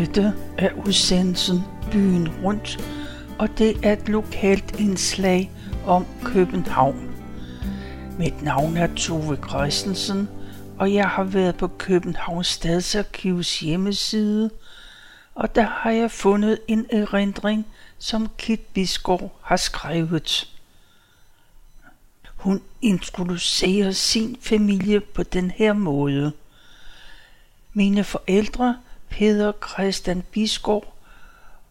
Dette er udsendelsen Byen Rundt, og det er et lokalt indslag om København. Mit navn er Tove Christensen, og jeg har været på Københavns Stadsarkivs hjemmeside, og der har jeg fundet en erindring, som Kit Bisgaard har skrevet. Hun introducerer sin familie på den her måde. Mine forældre – Peder Christian Bisgaard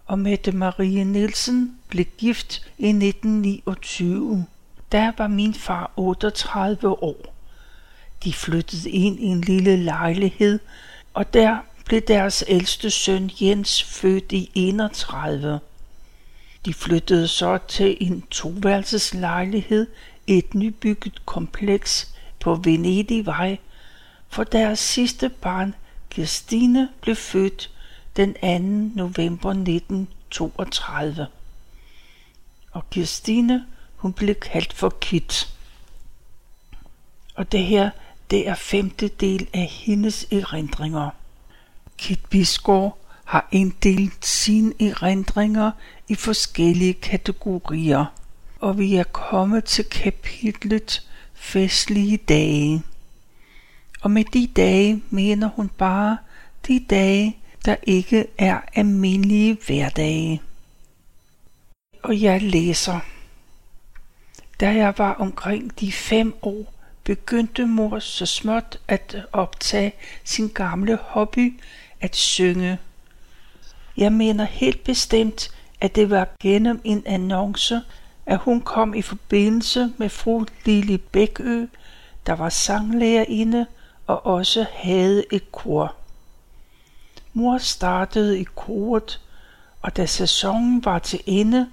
og Mette Marie Nielsen blev gift i 1929. Der var min far 38 år. De flyttede ind i en lille lejlighed, og der blev deres ældste søn Jens født i 31. De flyttede så til en toværelseslejlighed i et nybygget kompleks på Venedigvej, for deres sidste barn Kirstine blev født den 2. november 1932. Og Kirstine, hun blev kaldt for Kit. Og det her, det er femte del af hendes erindringer. Kit Bisgaard har inddelt sine erindringer i forskellige kategorier, og vi er kommet til kapitlet Festlige dage. Og med de dage mener hun bare de dage, der ikke er almindelige hverdage. Og jeg læser. Da jeg var omkring de fem år, begyndte mor så småt at optage sin gamle hobby at synge. Jeg mener helt bestemt, at det var gennem en annonce, at hun kom i forbindelse med fru Lili Bækø, der var sanglærerinde og også havde et kor. Mor startede i koret, og da sæsonen var til ende,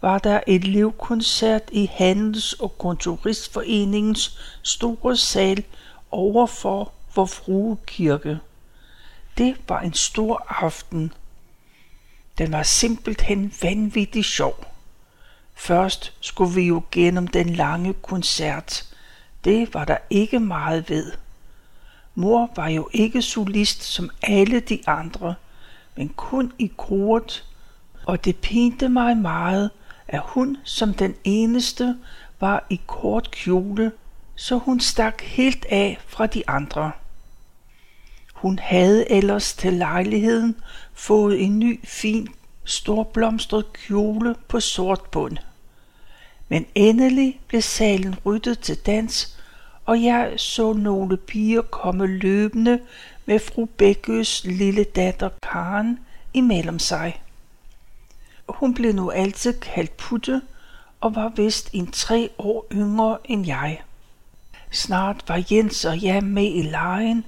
var der et livkoncert i Handels- og Kontoristforeningens store sal overfor vor frue kirke. Det var en stor aften. Den var simpelthen vanvittig sjov. Først skulle vi jo gennem den lange koncert. Det var der ikke meget ved. Mor var jo ikke solist som alle de andre, men kun i koret, og det pinte mig meget, at hun som den eneste var i kort kjole, så hun stak helt af fra de andre. Hun havde ellers til lejligheden fået en ny, fin, storblomstret kjole på sort bund. Men endelig blev salen ryddet til dans, og jeg så nogle piger komme løbende med fru Bækkøs lille datter Karen imellem sig. Hun blev nu altid kaldt Putte og var vist en tre år yngre end jeg. Snart var Jens og jeg med i lejen,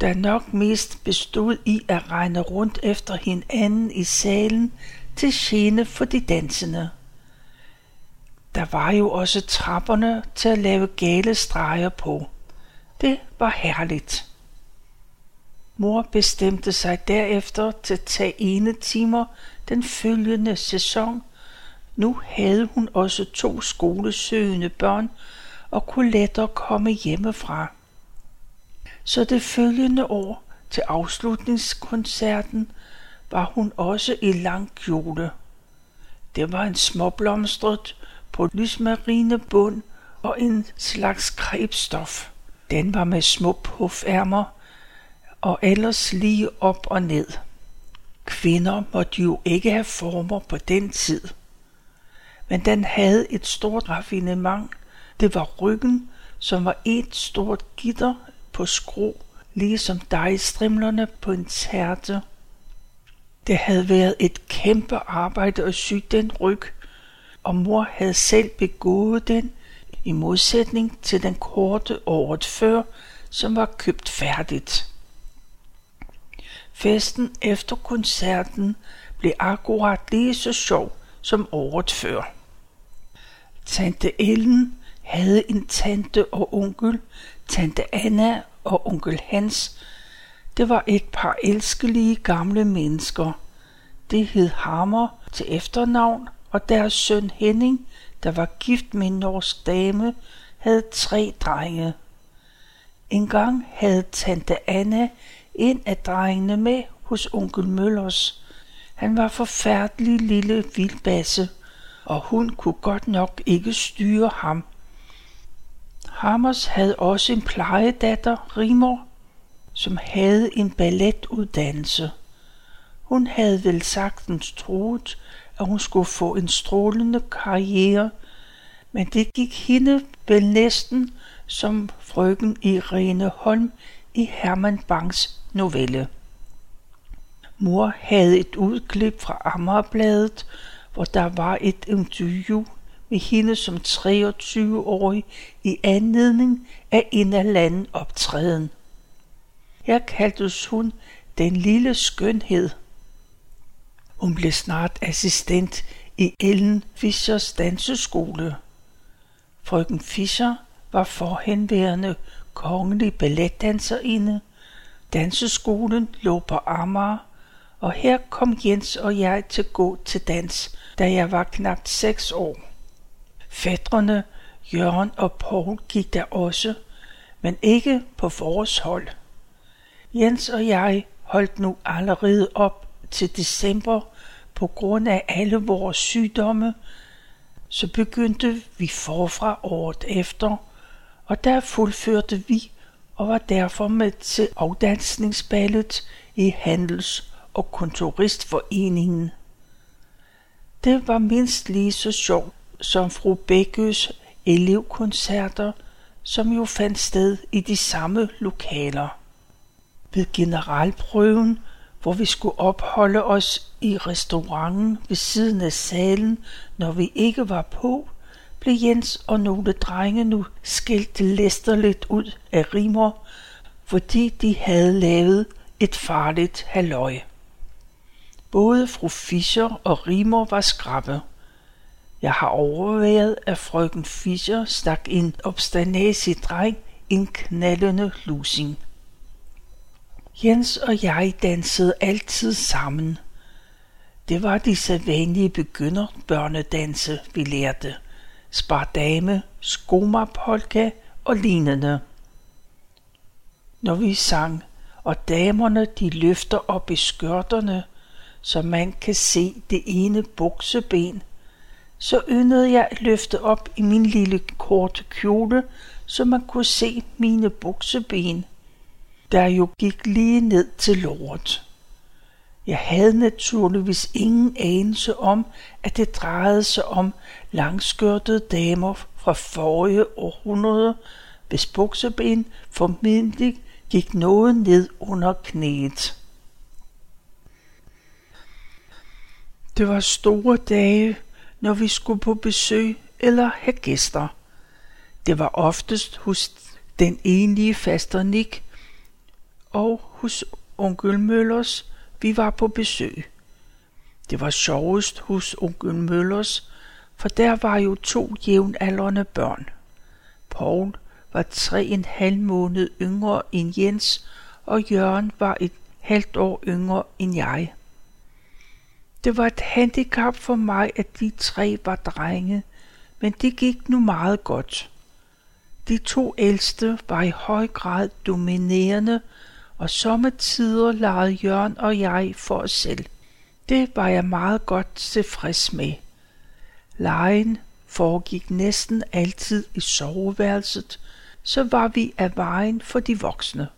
der nok mest bestod i at regne rundt efter hinanden i salen til gene for de dansende. Der var jo også trapperne til at lave gale streger på. Det var herligt. Mor bestemte sig derefter til at tage ene timer den følgende sæson. Nu havde hun også to skolesøgende børn og kunne lettere komme hjemmefra. Så det følgende år til afslutningskoncerten var hun også i lang kjole. Det var en småblomstret på lysmarine bund og en slags krebstof. Den var med små puffærmer og ellers lige op og ned. Kvinder måtte jo ikke have former på den tid. Men den havde et stort raffinement. Det var ryggen, som var et stort gitter på skro, ligesom dejstrimlerne på en tærte. Det havde været et kæmpe arbejde at sy den ryg, og mor havde selv begået den, i modsætning til den korte året før, som var købt færdigt. Festen efter koncerten blev akkurat lige så sjov som året før. Tante Ellen havde en tante og onkel, tante Anna og onkel Hans. Det var et par elskelige gamle mennesker. Det hed Hammer til efternavn, og deres søn Henning, der var gift med en norsk dame, havde tre drenge. En gang havde tante Anna en af drengene med hos onkel Møllers. Han var forfærdelig lille vildbasse, og hun kunne godt nok ikke styre ham. Hammers havde også en plejedatter, Rimor, som havde en balletuddannelse. Hun havde vel sagtens troet, at hun skulle få en strålende karriere, men det gik hende vel næsten som frøken Irene Holm i Herman Bangs novelle. Mor havde et udklip fra Amagerbladet, hvor der var et interview med hende som 23-årig i anledning af en af anden optræden. Her kaldtes hun den lille skønhed. Hun blev snart assistent i Ellen Fischers danseskole. Frøken Fischer var forhenværende kongelig balletdanserinde. Danseskolen lå på Amager, og her kom Jens og jeg til gå til dans, da jeg var knap seks år. Fædrene Jørgen og Paul gik der også, men ikke på vores hold. Jens og jeg holdt nu allerede op til december på grund af alle vores sygdomme, så begyndte vi forfra året efter, og der fuldførte vi og var derfor med til afdansningsballet i Handels- og Kontoristforeningen. Det var mindst lige så sjovt som fru Bækkes elevkoncerter, som jo fandt sted i de samme lokaler. Ved generalprøven, hvor vi skulle opholde os i restauranten ved siden af salen, når vi ikke var på, blev Jens og nogle drenge nu skilt læsterligt ud af rimer, fordi de havde lavet et farligt halløj. Både fru Fischer og Rimer var skrappe. Jeg har overvejet, at frøken Fischer stak en obstanasig dreng en knaldende lusing. Jens og jeg dansede altid sammen. Det var de sædvanlige begynderbørnedanse, vi lærte. Spardame, skomapolka og lignende. Når vi sang, og damerne de løfter op i skørterne, så man kan se det ene bukseben, så yndede jeg at løfte op i min lille korte kjole, så man kunne se mine bukseben, der jo gik lige ned til lort. Jeg havde naturligvis ingen anelse om, at det drejede sig om langskørtede damer fra forrige århundrede, hvis bukseben formentlig gik noget ned under knæet. Det var store dage, når vi skulle på besøg eller have gæster. Det var oftest hos den enlige faster Nick og hos onkel Møllers, vi var på besøg. Det var sjovest hos onkel Møllers, for der var jo to jævnaldrende børn. Paul var tre en halv måned yngre end Jens, og Jørgen var et halvt år yngre end jeg. Det var et handicap for mig, at de tre var drenge, men det gik nu meget godt. De to ældste var i høj grad dominerende, og sommetider legede Jørgen og jeg for os selv. Det var jeg meget godt tilfreds med. Lejen foregik næsten altid i soveværelset, så var vi af vejen for de voksne.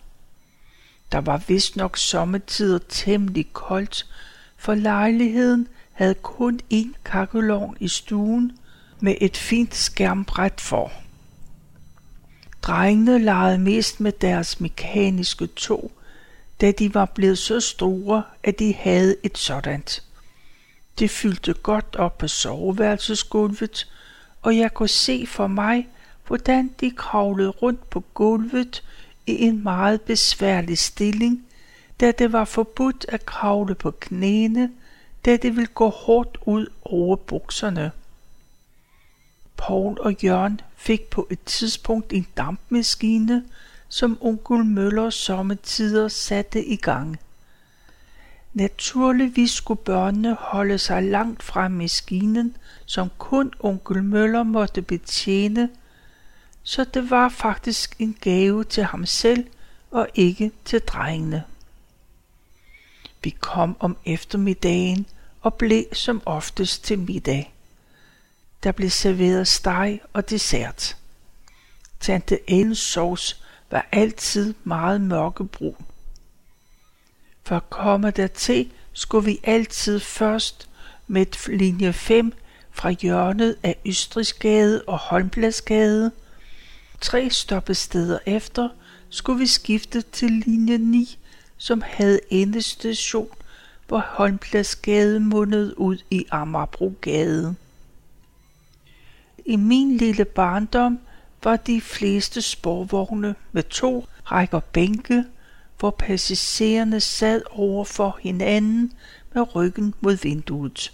Der var vist nok sommetider temmelig koldt, for lejligheden havde kun én kakkelovn i stuen med et fint skærmbræt for. Drengene legede mest med deres mekaniske tog, da de var blevet så store, at de havde et sådant. Det fyldte godt op på soveværelsesgulvet, og jeg kunne se for mig, hvordan de kravlede rundt på gulvet i en meget besværlig stilling, da det var forbudt at kravle på knæene, da det ville gå hårdt ud over bukserne. Paul og Jørgen fik på et tidspunkt en dampmaskine, som onkel Møller sommetider satte i gang. Naturligvis skulle børnene holde sig langt fra maskinen, som kun onkel Møller måtte betjene, så det var faktisk en gave til ham selv og ikke til drengene. Vi kom om eftermiddagen og blev som oftest til middag. Der blev serveret steg og dessert. Tante Ellens sovs var altid meget mørkebrun. For at komme dertil skulle vi altid først med linje 5 fra hjørnet af Østrigsgade og Holmbladsgade. Tre stoppesteder efter skulle vi skifte til linje 9, som havde endestation, hvor Holmbladsgade mundede ud i Amagerbrogade. I min lille barndom var de fleste sporvogne med to rækker bænke, hvor passagererne sad over for hinanden med ryggen mod vinduet.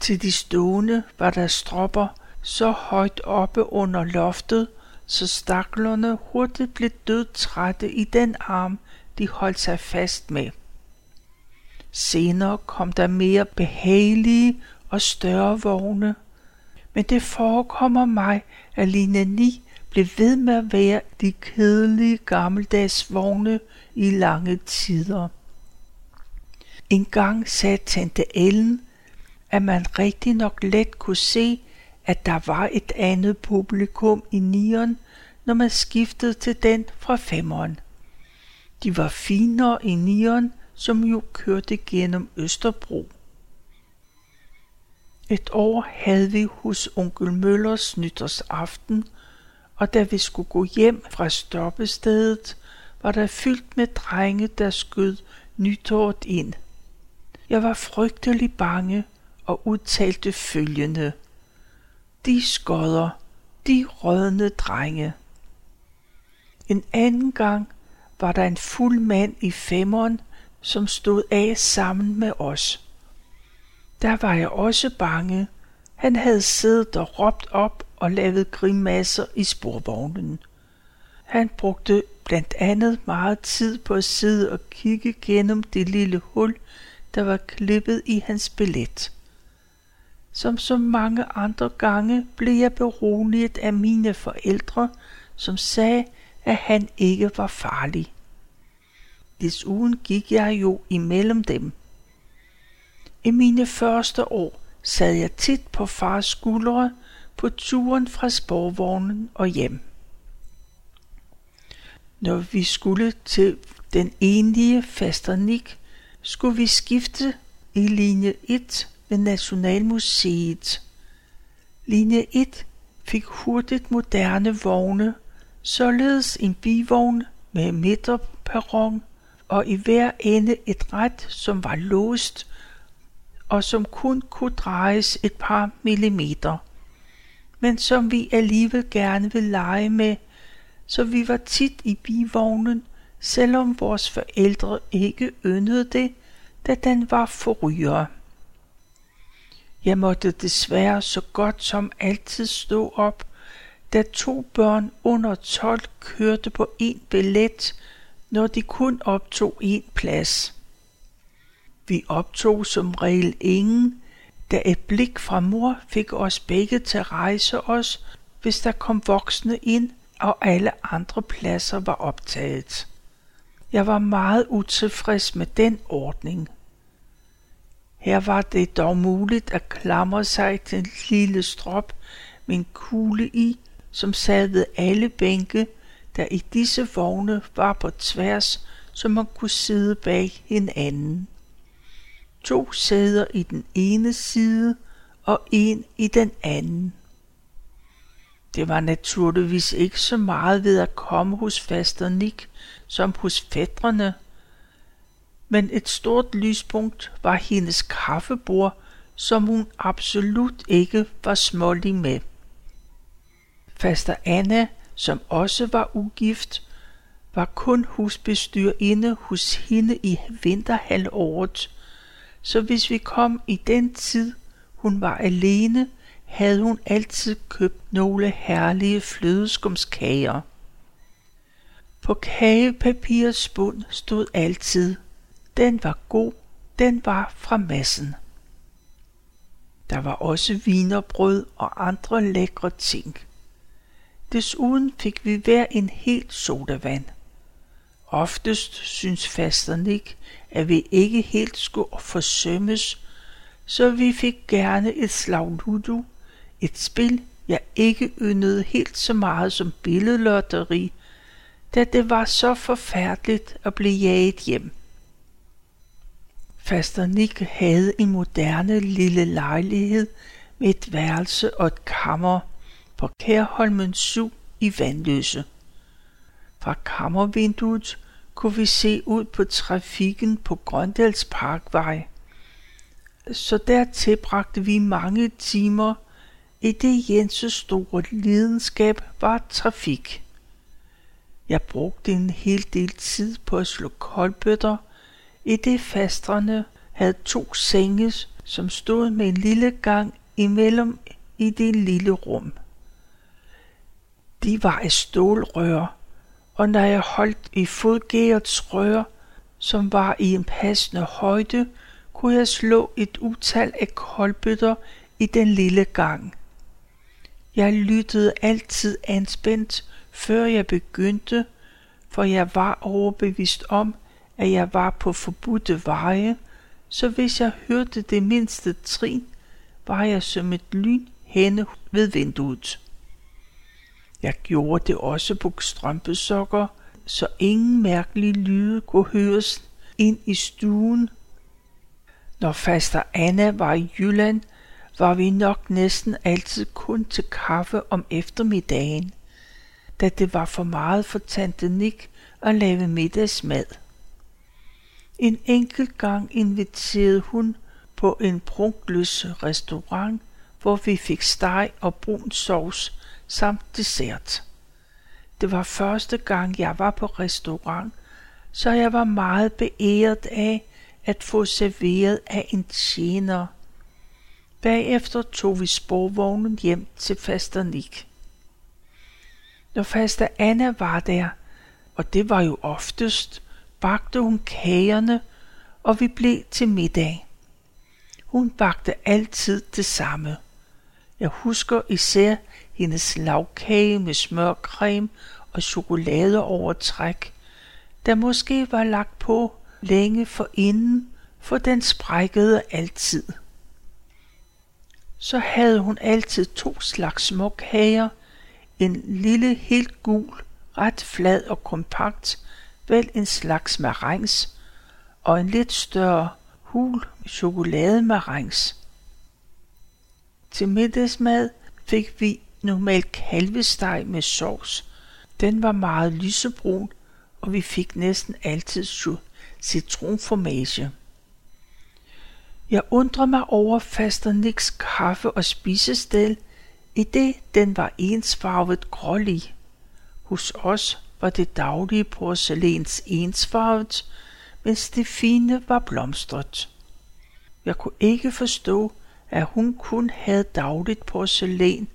Til de stående var der stropper så højt oppe under loftet, så staklerne hurtigt blev dødtrætte i den arm, de holdt sig fast med. Senere kom der mere behagelige og større vogne, men det forekommer mig, at linje 9 blev ved med at være de kedelige gammeldags vogne i lange tider. En gang sagde tante Ellen, at man rigtig nok let kunne se, at der var et andet publikum i nieren, når man skiftede til den fra femeren. De var finere i nieren, som jo kørte gennem Østerbro. Et år havde vi hos onkel Møllers nytårsaften, og da vi skulle gå hjem fra stoppestedet, var der fyldt med drenge, der skød nytåret ind. Jeg var frygtelig bange og udtalte følgende. De skodder, de rødne drenge. En anden gang var der en fuld mand i femmeren, som stod af sammen med os. Der var jeg også bange. Han havde siddet og råbt op og lavet grimasser i sporvognen. Han brugte blandt andet meget tid på at sidde og kigge gennem det lille hul, der var klippet i hans billet. Som så mange andre gange blev jeg beroliget af mine forældre, som sagde, at han ikke var farlig. Desuden gik jeg jo imellem dem. I mine første år sad jeg tit på fars skuldre på turen fra sporvognen og hjem. Når vi skulle til den enlige fasternik, skulle vi skifte i linje 1 ved Nationalmuseet. Linje 1 fik hurtigt moderne vogne, således en bivogn med midterperron og i hver ende et ret, som var låst og som kun kunne drejes et par millimeter, men som vi alligevel gerne vil lege med, så vi var tit i bivognen, selvom vores forældre ikke yndede det, da den var forrygere. Jeg måtte desværre så godt som altid stå op, da to børn under 12 kørte på en billet, når de kun optog en plads. Vi optog som regel ingen, da et blik fra mor fik os begge til at rejse os, hvis der kom voksne ind, og alle andre pladser var optaget. Jeg var meget utilfreds med den ordning. Her var det dog muligt at klamre sig til en lille strop med en kugle i, som sad ved alle bænke, der i disse vogne var på tværs, så man kunne sidde bag hinanden. To sæder i den ene side og en i den anden. Det var naturligvis ikke så meget ved at komme hos faster Nick som hos fædrene, men et stort lyspunkt var hendes kaffebord, som hun absolut ikke var smålig med. Faster Anna, som også var ugift, var kun husbestyrinde hos hende i vinterhalvåret, så hvis vi kom i den tid, hun var alene, havde hun altid købt nogle herlige flødeskumskager. På kagepapirets bund stod altid, den var god, den var fra massen. Der var også vinerbrød og andre lækre ting. Desuden fik vi hver en helt sodavand. Oftest synes fasteren ikke, at vi ikke helt skulle forsømmes, så vi fik gerne et slag ludo, et spil, jeg ikke yndede helt så meget som billedlotteri, da det var så forfærdeligt at blive jaget hjem. Faster Nick havde en moderne lille lejlighed med et værelse og et kammer på Kærholmen 7 i Vandløse. Fra kammervinduet kunne vi se ud på trafikken på Grøndals Parkvej. Så der tilbragte vi mange timer i det Jenses store lidenskab var trafik. Jeg brugte en hel del tid på at slå koldbøtter, i det fastrene havde to senge, som stod med en lille gang imellem i det lille rum. De var af stålrør, og når jeg holdt i fodgærets rør, som var i en passende højde, kunne jeg slå et utal af koldbøtter i den lille gang. Jeg lyttede altid anspændt, før jeg begyndte, for jeg var overbevist om, at jeg var på forbudte veje, så hvis jeg hørte det mindste trin, var jeg som et lyn henne ved vinduet. Jeg gjorde det også på strømpesokker, så ingen mærkelige lyde kunne høres ind i stuen. Når faster Anna var i Jylland, var vi nok næsten altid kun til kaffe om eftermiddagen, da det var for meget for tante Nick at lave middagsmad. En enkelt gang inviterede hun på en prunkløs restaurant, hvor vi fik steg og brun sovs samt dessert. Det var første gang, jeg var på restaurant, så jeg var meget beæret af at få serveret af en tjener. Bagefter tog vi sporvognen hjem til faster Nick. Når faster Anna var der, og det var jo oftest, bagte hun kagerne, og vi blev til middag. Hun bagte altid det samme. Jeg husker især hendes lavkage med smørcreme og chokoladeovertræk, der måske var lagt på længe for inden, for den sprækkede altid. Så havde hun altid to slags småkager, en lille helt gul, ret flad og kompakt, vel en slags marengs, og en lidt større hul chokolademarengs. Til middagsmad fik vi normalt kalvesteg med sovs. Den var meget lysebrun, og vi fik næsten altid citronformage. Jeg undrer mig over faster Nicks kaffe og spisestel, i det den var ensfarvet grålig. Hos os var det daglige porcelæns ensfarvet, mens det fine var blomstret. Jeg kunne ikke forstå, at hun kun havde dagligt porcelæn,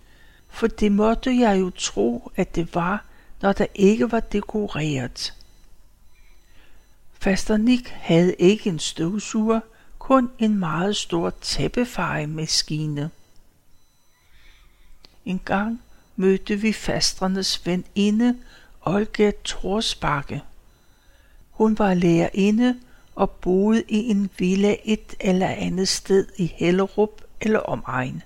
for det måtte jeg jo tro, at det var, når der ikke var dekoreret. Faster Nick havde ikke en støvsuger, kun en meget stor tæppefejemaskine. En gang mødte vi fastrenes veninde, Olga Torsbakke. Hun var lærerinde og boede i en villa et eller andet sted i Hellerup eller omegn.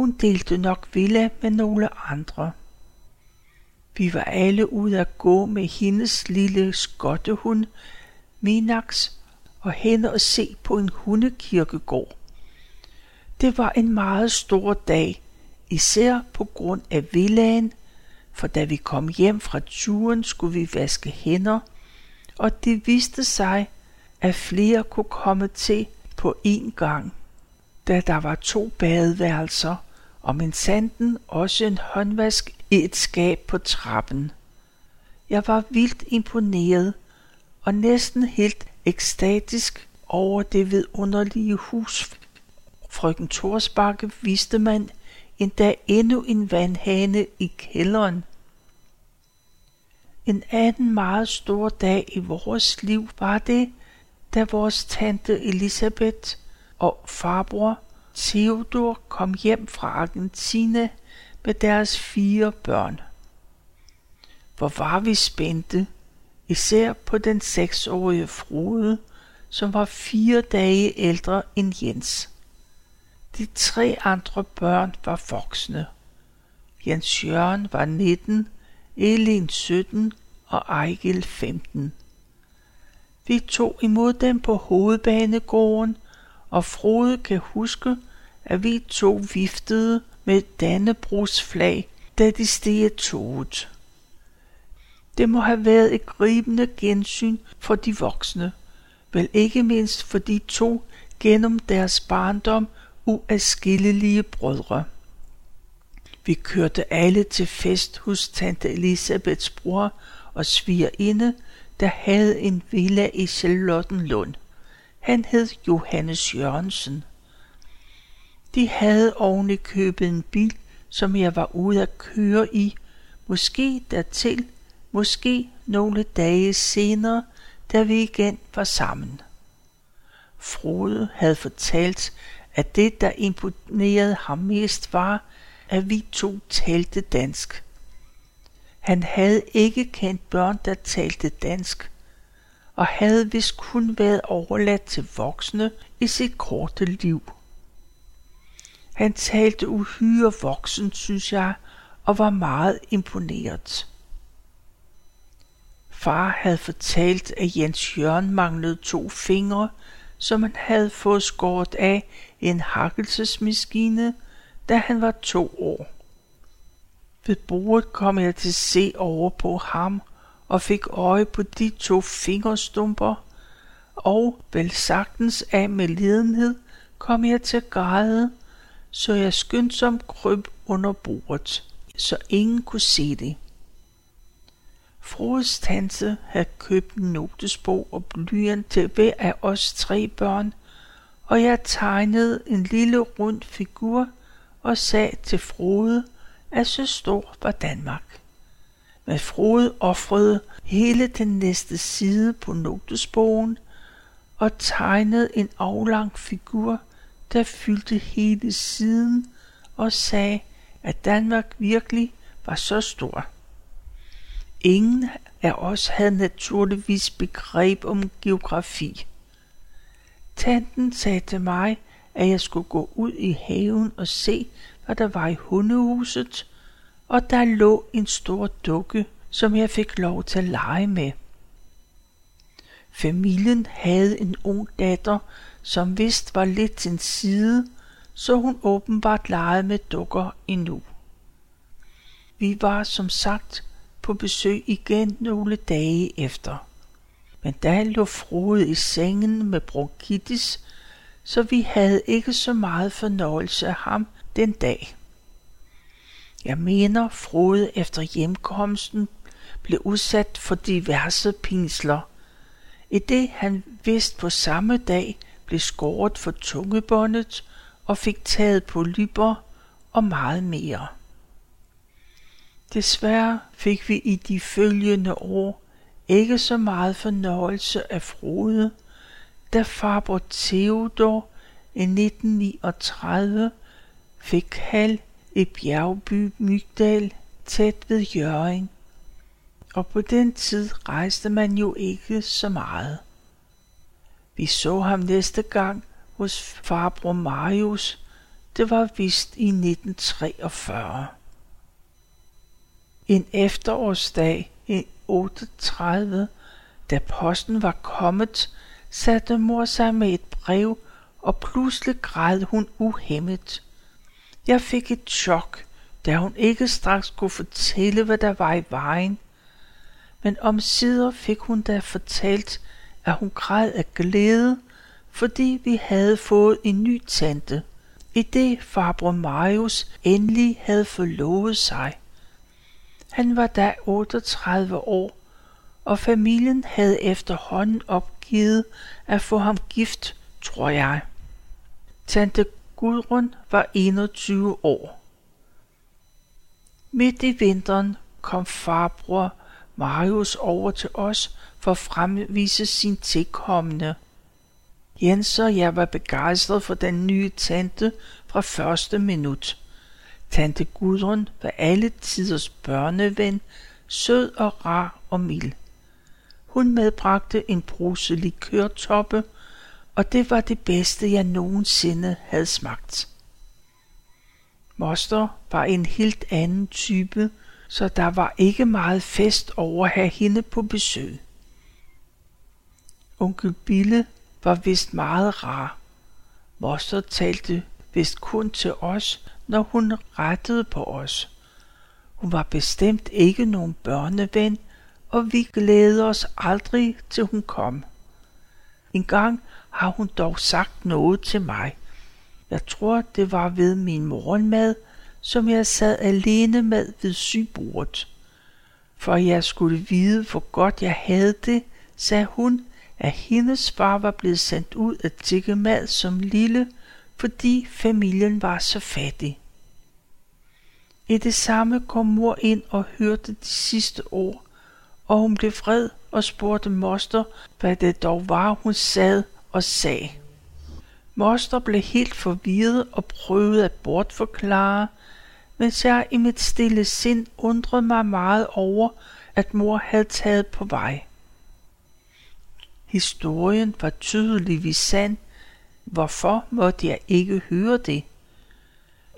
Hun delte nok villa med nogle andre. Vi var alle ude at gå med hendes lille skottehund, Minax, og hen og se på en hundekirkegård. Det var en meget stor dag, især på grund af villaen, for da vi kom hjem fra turen, skulle vi vaske hænder, og det viste sig, at flere kunne komme til på én gang, da der var to badeværelser, og min sanden også en håndvask i et skab på trappen. Jeg var vildt imponeret og næsten helt ekstatisk over det vidunderlige hus. Frøken Torsbakke viste man endda endnu en vandhane i kælderen. En anden meget stor dag i vores liv var det, da vores tante Elisabeth og farbror Theodor kom hjem fra Argentina med deres fire børn. Hvor var vi spændte, Især på den seksårige Frode, som var fire dage ældre end Jens. De tre andre børn var voksne. Jens Jørgen var 19, Elin 17 og Ejgil 15. Vi tog imod dem på hovedbanegården, og Frode kan huske, at vi to viftede med Dannebrugs flag, da de steg toget. Det må have været et gribende gensyn for de voksne, vel ikke mindst for de to gennem deres barndom uadskillelige brødre. Vi kørte alle til fest hos tante Elisabeths bror og svigerinde, der havde en villa i Charlottenlund. Han hed Johannes Jørgensen. De havde oven i købet en bil, som jeg var ude at køre i, måske dertil, måske nogle dage senere, da vi igen var sammen. Frode havde fortalt, at det, der imponerede ham mest, var, at vi to talte dansk. Han havde ikke kendt børn, der talte dansk, og havde vist kun været overladt til voksne i sit korte liv. Han talte uhyre voksen, synes jeg, og var meget imponeret. Far havde fortalt, at Jens Jørgen manglede to fingre, som han havde fået skåret af en hakkelsesmaskine, da han var to år. Ved bordet kom jeg til at se over på ham og fik øje på de to fingerstumper, og vel sagtens af med lidenhed kom jeg til at græde, så jeg skyndsomt kryb under bordet, så ingen kunne se det. Frodes tante havde købt en notesbog og blyant til hver af os tre børn, og jeg tegnede en lille rund figur og sagde til Frode, at så stor var Danmark. Men Frode offrede hele den næste side på notesbogen og tegnede en aflang figur, der fyldte hele siden og sagde, at Danmark virkelig var så stor. Ingen af os havde naturligvis begreb om geografi. Tanten sagde til mig, at jeg skulle gå ud i haven og se, hvad der var i hundehuset, og der lå en stor dukke, som jeg fik lov til at lege med. Familien havde en ung datter, som vist var lidt til en side, så hun åbenbart legede med dukker endnu. Vi var som sagt på besøg igen nogle dage efter. Men da lå Frode i sengen med bronkitis, så vi havde ikke så meget fornøjelse af ham den dag. Jeg mener, Frode efter hjemkomsten blev udsat for diverse pinsler. I det han vist på samme dag blev skåret for tungebåndet og fik taget på lyber og meget mere. Desværre fik vi i de følgende år ikke så meget fornøjelse af Frode, da farbror Theodor i 1939 fik hal i bjergby Mygdal tæt ved Jøring. Og på den tid rejste man jo ikke så meget. Vi så ham næste gang hos farbror Marius. Det var vist i 1943. En efterårsdag i 38, da posten var kommet, satte mor sig med et brev, og pludselig græd hun uhemmet. Jeg fik et chok, da hun ikke straks kunne fortælle, hvad der var i vejen. Men om sider fik hun da fortalt, at hun græd af glæde, fordi vi havde fået en ny tante, i det farbror Marius endelig havde forlovet sig. Han var da 38 år, og familien havde efterhånden opgivet at få ham gift, tror jeg. Tante Gudrun var 21 år. Midt i vinteren kom farbror Marius over til os for at fremvise sin tilkommende. Jens og jeg var begejstret for den nye tante fra første minut. Tante Gudrun var alle tiders børneven, sød og rar og mild. Hun medbragte en bruse likørtoppe, og det var det bedste, jeg nogensinde havde smagt. Moster var en helt anden type, så der var ikke meget fest over at have hende på besøg. Onkel Bille var vist meget rar. Moster talte vist kun til os, når hun rettede på os. Hun var bestemt ikke nogen børneven, og vi glædede os aldrig, til hun kom. En gang har hun dog sagt noget til mig. Jeg tror, det var ved min morgenmad, som jeg sad alene med ved sybordet. For jeg skulle vide, hvor godt jeg havde det, sagde hun, at hendes far var blevet sendt ud at tikke mad som lille, fordi familien var så fattig. I det samme kom mor ind og hørte de sidste ord, og hun blev vred og spurgte moster, hvad det dog var, hun sad og sagde. Moster blev helt forvirret og prøvede at bortforklare, mens jeg i mit stille sind undrede mig meget over, at mor havde taget på vej. Historien var tydeligvis sand. Hvorfor måtte jeg ikke høre det?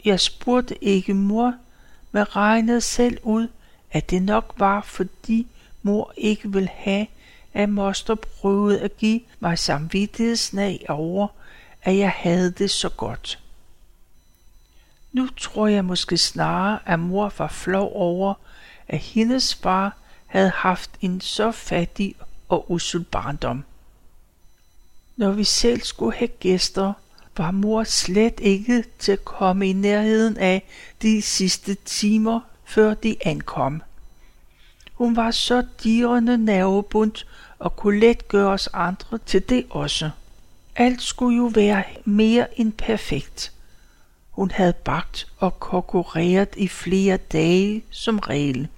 Jeg spurgte ikke mor, men regnede selv ud, at det nok var, fordi mor ikke ville have, at moster prøvede at give mig samvittighedsnag over, at jeg havde det så godt. Nu tror jeg måske snarere, at mor var flov over, at hendes far havde haft en så fattig og usel barndom. Når vi selv skulle have gæster, var mor slet ikke til at komme i nærheden af de sidste timer, før de ankom. Hun var så dirrende nervebundt og kunne let gøre os andre til det også. Alt skulle jo være mere end perfekt. Hun havde bagt og konkurreret i flere dage som regel.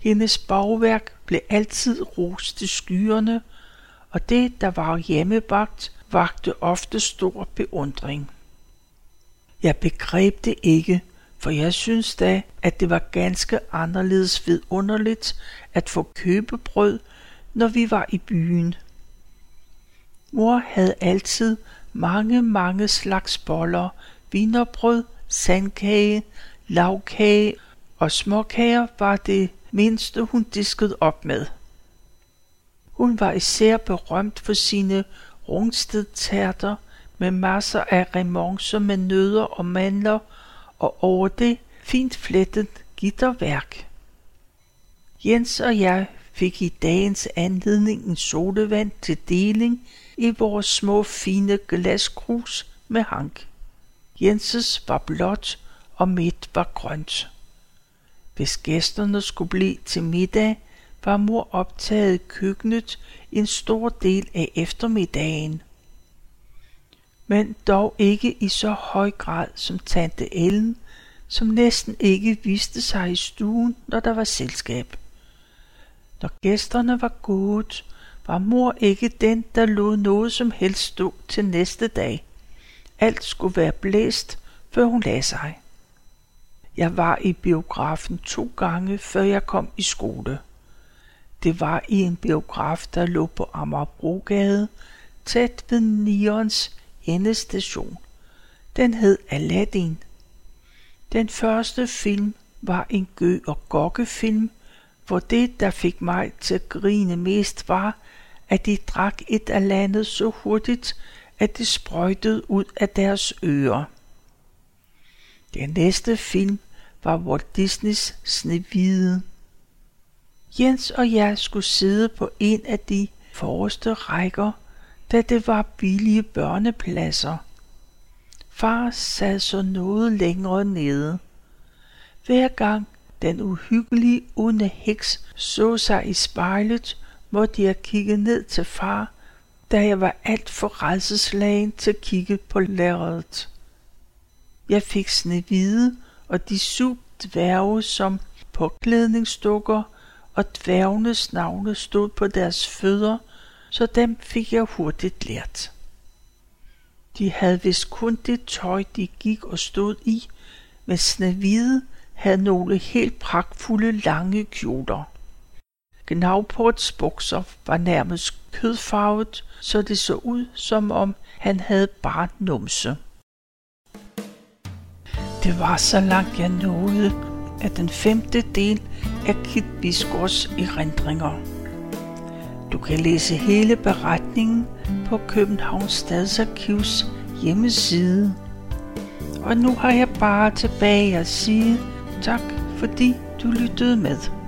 Hendes bagværk blev altid rost til skyerne, og det, der var hjemmebagt, vagte ofte stor beundring. Jeg begreb det ikke, for jeg synes da, at det var ganske anderledes vidunderligt at få købebrød, når vi var i byen. Mor havde altid mange, mange slags boller, vinerbrød, sandkage, lavkage og småkager var det mindste, hun diskede op med. Hun var især berømt for sine rungstedtærter med masser af remoncer med nødder og mandler, og over det fint flettet gitterværk. Jens og jeg fik i dagens anledning en sodavand til deling i vores små fine glaskrus med hank. Jenses var blåt, og mit var grønt. Hvis gæsterne skulle blive til middag, var mor optaget i køkkenet en stor del af eftermiddagen. Men dog ikke i så høj grad som tante Ellen, som næsten ikke viste sig i stuen, når der var selskab. Når gæsterne var gået, var mor ikke den, der lod noget som helst stå til næste dag. Alt skulle være blæst, før hun lagde sig. Jeg var i biografen to gange, før jeg kom i skole. Det var i en biograf, der lå på Amagerbrogade, tæt ved Nions endestation. Den hed Aladdin. Den første film var en gø- og gokkefilm, hvor det, der fik mig til at grine mest, var, at de drak et af landet så hurtigt, at det sprøjtede ud af deres ører. Den næste film var Walt Disneys Snevide. Jens og jeg skulle sidde på en af de forreste rækker, da det var billige børnepladser. Far sad så noget længere nede. Hver gang den uhyggelige onde heks så sig i spejlet, måtte jeg kigge ned til far, da jeg var alt for redselslagen til at kigge på lærredet. Jeg fik snevide og de syv dværge som påklædningsdukker, og dværgenes navne stod på deres fødder, så dem fik jeg hurtigt lært. De havde vist kun det tøj, de gik og stod i, men Snevide havde nogle helt pragtfulde lange kjoler. Gnavports bukser var nærmest kødfarvet, så det så ud, som om han havde bare numse. Det var så langt jeg nåede, at den femte del af Kit Bisgaards erindringer. Du kan læse hele beretningen på Københavns Stadsarkivs hjemmeside. Og nu har jeg bare tilbage at sige tak, fordi du lyttede med.